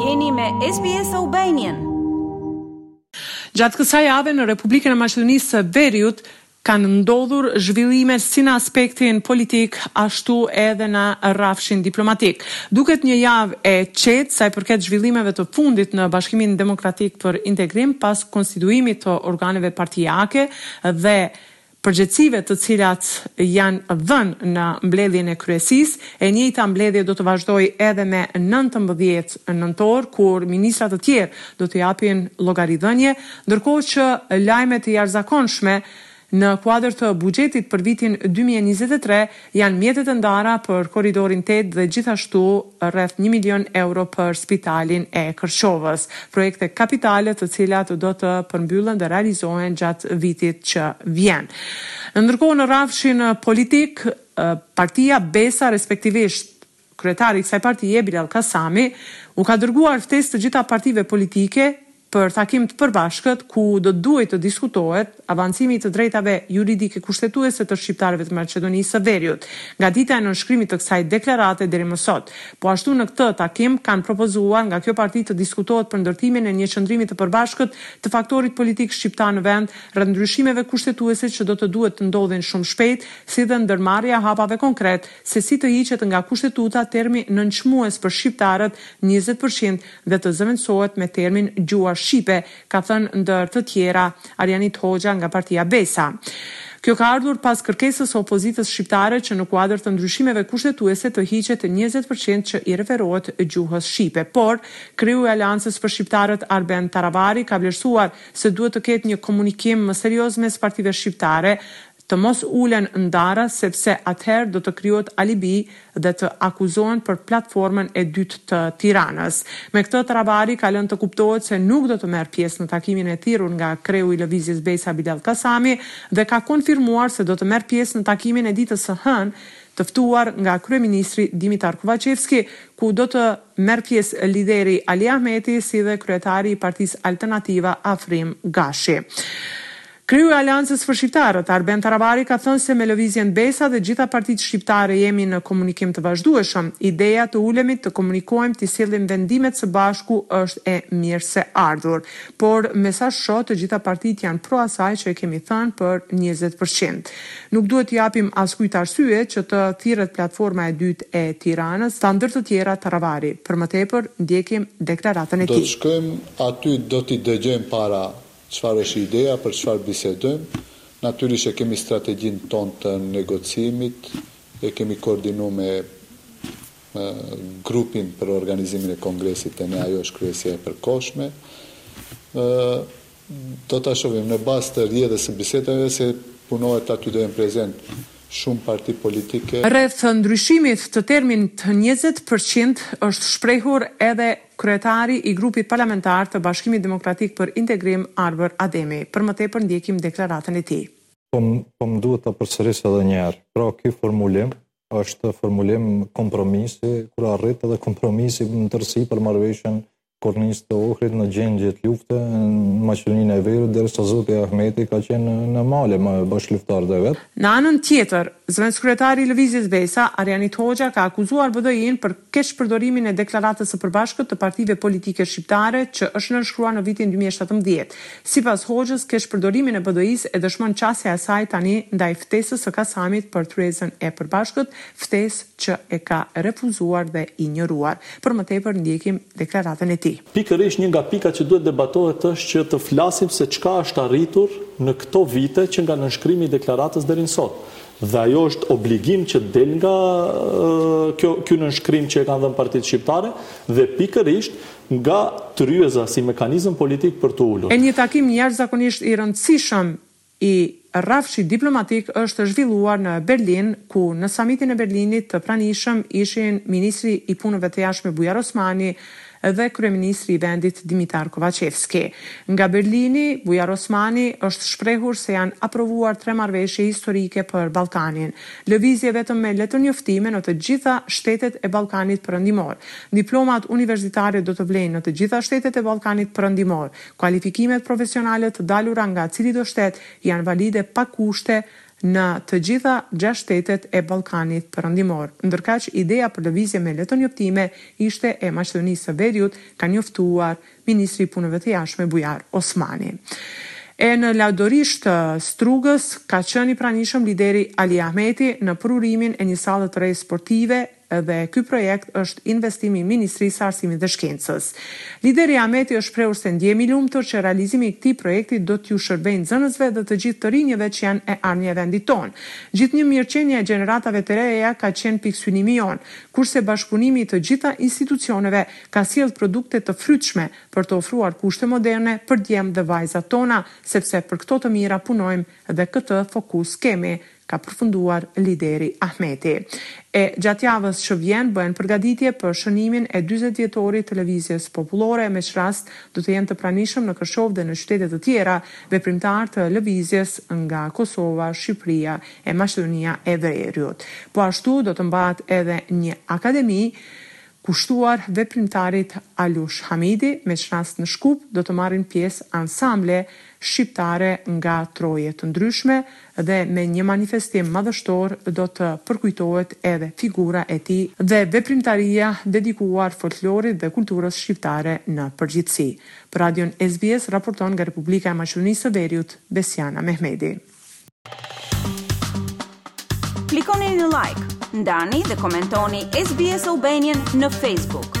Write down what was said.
Jeni me SBS Albanian. Gjatë kësaj jave në Republikën e Maqedonisë së Veriut kanë ndodhur zhvillime si në aspektin politik ashtu edhe në rrafshin diplomatik. Duket një javë e qetë sa i përket zhvillimeve të fundit në Bashkimin Demokratik për Integrim pas konstituimit të organeve partiake dhe përgjegjësive të cilat janë dhënë në mbledhjen e kryesisë. E njëjta mbledhje do të vazhdojë edhe me nëntëmbëdhjetë nëntor, kur ministra të tjerë do të japin llogaridhënie, ndërkohë që lajme të jashtëzakonshme në kuadër të buxhetit për vitin dy mijë e njëzet e tre Janë mjetet e ndara për korridorin tetë dhe gjithashtu rreth një milion euro për spitalin e Kërçovës. Projekte kapitale të cilat do të përmbyllen dhe realizohen gjatë vitit që vjen. Ndërkohë në rrafshin politik, partia Besa respektivisht Kryetari i kësaj partie, Bilal Kasami, u ka dërguar ftesë të gjitha partive politike për takim të përbashkët ku do të duhej të diskutohet avancimi i të drejtave juridike kushtetuese të shqiptarëve të Maqedonisë së Veriut nga dita e nënshkrimit të kësaj deklarate deri më sot. Po ashtu në këtë takim kanë propozuar nga kjo parti të diskutohet për ndërtimin e një qëndrimi të përbashkët të faktorit politik shqiptar në vend rreth ndryshimeve kushtetuese që do të duhet të ndodhin shumë shpejt si dhe ndërmarrja e hapave konkret se si të hiqet nga Kushtetuta termi nënçmues për shqiptarët njëzet për qind dhe të zëvendësohet me termin gjuha shqipe, ka thënë ndër të tjera, Arianit Hoxha nga partia Besa. Kjo ka ardhur pas kërkesës së opozitës shqiptare që në kuadër të ndryshimeve kushtetuese të hiqet njëzet për qind që i referohet gjuhës shqipe. Por, kreu i Aleancës për Shqiptarët, Arben Taravari ka vlerësuar se duhet të ketë një komunikim më serioz mes partive shqiptare, të mos ulen ndaras sepse atëherë do të krijohet alibi dhe të akuzohen për platformën e dytë të Tiranës. Me këtë Taravari ka lënë të kuptohet se nuk do të merr pjesë në takimin e thirrur nga kreu i Lëvizjes Besa Bilall Kasami dhe ka konfirmuar se do të merr pjesë në takimin e ditës së hënë të ftuar nga kryeministri Dimitar Kovaçevski ku do të merr pjesë lideri Ali Ahmeti si dhe kryetari i Partisë Alternativa Afrim Gashi. Kreu i Aleancës për Shqiptarët, Arben Taravari ka thënë se me Lëvizjen Besa dhe gjitha partitë shqiptare jemi në komunikim të vazhdueshëm. Ideja të ulemi të komunikojmë t'i sillim vendimet së bashku është e mirëseardhur. Por me sa shoh të gjitha partitë janë pro asaj që e kemi thënë për njëzet për qind. Nuk duhet t'i japim askujt arsye që të thirret platforma e dytë e Tiranës, tha ndër të tjera Taravari. Për më tepër ndjekim deklaratën e tij. Do të shkojmë aty do t'i dëgjojmë para Çfarë është ideja, për çfarë bisedojmë? Natyrisht e kemi strategjinë tonë të negociimit, e kemi koordinu me grupin për organizimin e kongresit e ne, ajo është kryesia e përkohshme. Do ta shohim, në bazë të rrjedhës së bisedave se punohet aty do jenë prezent shumë parti politike. Rreth ndryshimit të termit njëzet për qind është shprehur edhe Kryetari i Grupit Parlamentar të Bashkimit Demokratik për Integrim, Arbër Ademi. Për më tepër ndjekim deklaratën e tij. Po po më duhet ta përsëris edhe një herë. Pra ky formulim është formulim kompromisi ku u arrit edhe kompromisi në tërësi për marrëveshjen kornizë të Ohrit në gjendje lufte në Maqedoninë e Veriut derisa zoti Ahmeti ka qenë në male me bashkëluftëtarët e vet. Në anën tjetër, zëvendëskryetari i Lëvizjes Besa, Arianit Hoxha ka akuzuar BDI-në për keqpërdorimin e deklaratës së përbashkët të partive politike shqiptare që është nënshkruar në vitin dy mijë e shtatëmbëdhjetë. Sipas Hoxhës, keqpërdorimin e BDI-së e dëshmon qasja e saj tani ndaj ftesës së Kasamit për tryezën e përbashkët, ftesë që e ka refuzuar dhe injoruar. Për më tepër ndjekim deklaratën e tij. Pikërisht një nga pikat që duhet debatohet është që të flasim se çka është arritur në këto vite që nga nënshkrimi i deklaratës deri më sot. Dhe ajo është obligim që del nga kjo, ky nënshkrim që e kanë dhënë partitë shqiptare dhe pikërisht nga tryeza si mekanizëm politik për të ulur. E një takim jashtëzakonisht i rëndësishëm i rrafshit diplomatik është zhvilluar në Berlin, ku në Samitin e Berlinit të pranishëm ishin ministri i Punëve të Jashtme Bujar Osmani dhe kryeministri i vendit Dimitar Kovaçevski. Nga Berlini, Bujar Osmani është shprehur se janë aprovuar tre marrëveshje historike për Ballkanin, lëvizje vetëm me letërnjoftime në të gjitha shtetet e Ballkanit Perëndimor. Diplomat universitare do të vlejnë në të gjitha shtetet e Ballkanit Perëndimor. Kualifikimet profesionale të dalura nga cilido shtet janë valide pa kushte në të gjitha gjashtë shtetet e Ballkanit Perëndimor, ndërkaq ideja për lëvizje me letërnjoftime ishte e Maqedonisë së Veriut, ka njoftuar ministri i Punëve të Jashtme Bujar Osmani. E në Ladorisht të Strugës ka qenë i pranishëm lideri Ali Ahmeti në përurimin e një salle të re sportive, dhe ky projekt është investim i Ministrisë së Arsimit dhe Shkencës. Lideri Ahmeti është shprehur se ndihem i lumtur që realizimi i këtij projekti do t'iu shërbejë nxënësve dhe të gjithë të rinjve që janë e ardhmja e vendit tonë. Gjithnjë mirëqenia e gjeneratave të reja ka qenë pikësynimi jonë, kurse bashkëpunimi i të gjitha institucioneve ka sjellë produkte të frytshme për të ofruar kushte moderne për djemtë dhe vajzat tona, sepse për këto të mira punojmë dhe këtë fokus kemi. ka përfunduar lideri Ahmeti. E gjatë javës që vjen bëhen përgatitje për shënimin e dyzet vjetorit të Lëvizjes Popullore, me ç'rast do të jenë të pranishëm në Kërçovë dhe në qytete të tjera, veprimtarë të lëvizjes nga Kosova, Shqipëria e Maqedonia e Veriut. Po ashtu do të mbahet edhe një akademi kushtuar veprimtarit Alush Hamidi, me ç'rast në Shkup do të marrin pjesë ansamble shqiptare nga troje të ndryshme dhe me një manifestim madhështor do të përkujtohet edhe figura e tij dhe veprimtaria dedikuar folklorit dhe kulturës shqiptare në përgjithësi. Për Radion SBS raporton nga Republika e Maqedonisë së Veriut, Besiana Mehmedi. Klikoni në like, ndani dhe komentoni SBS Albanian në Facebook.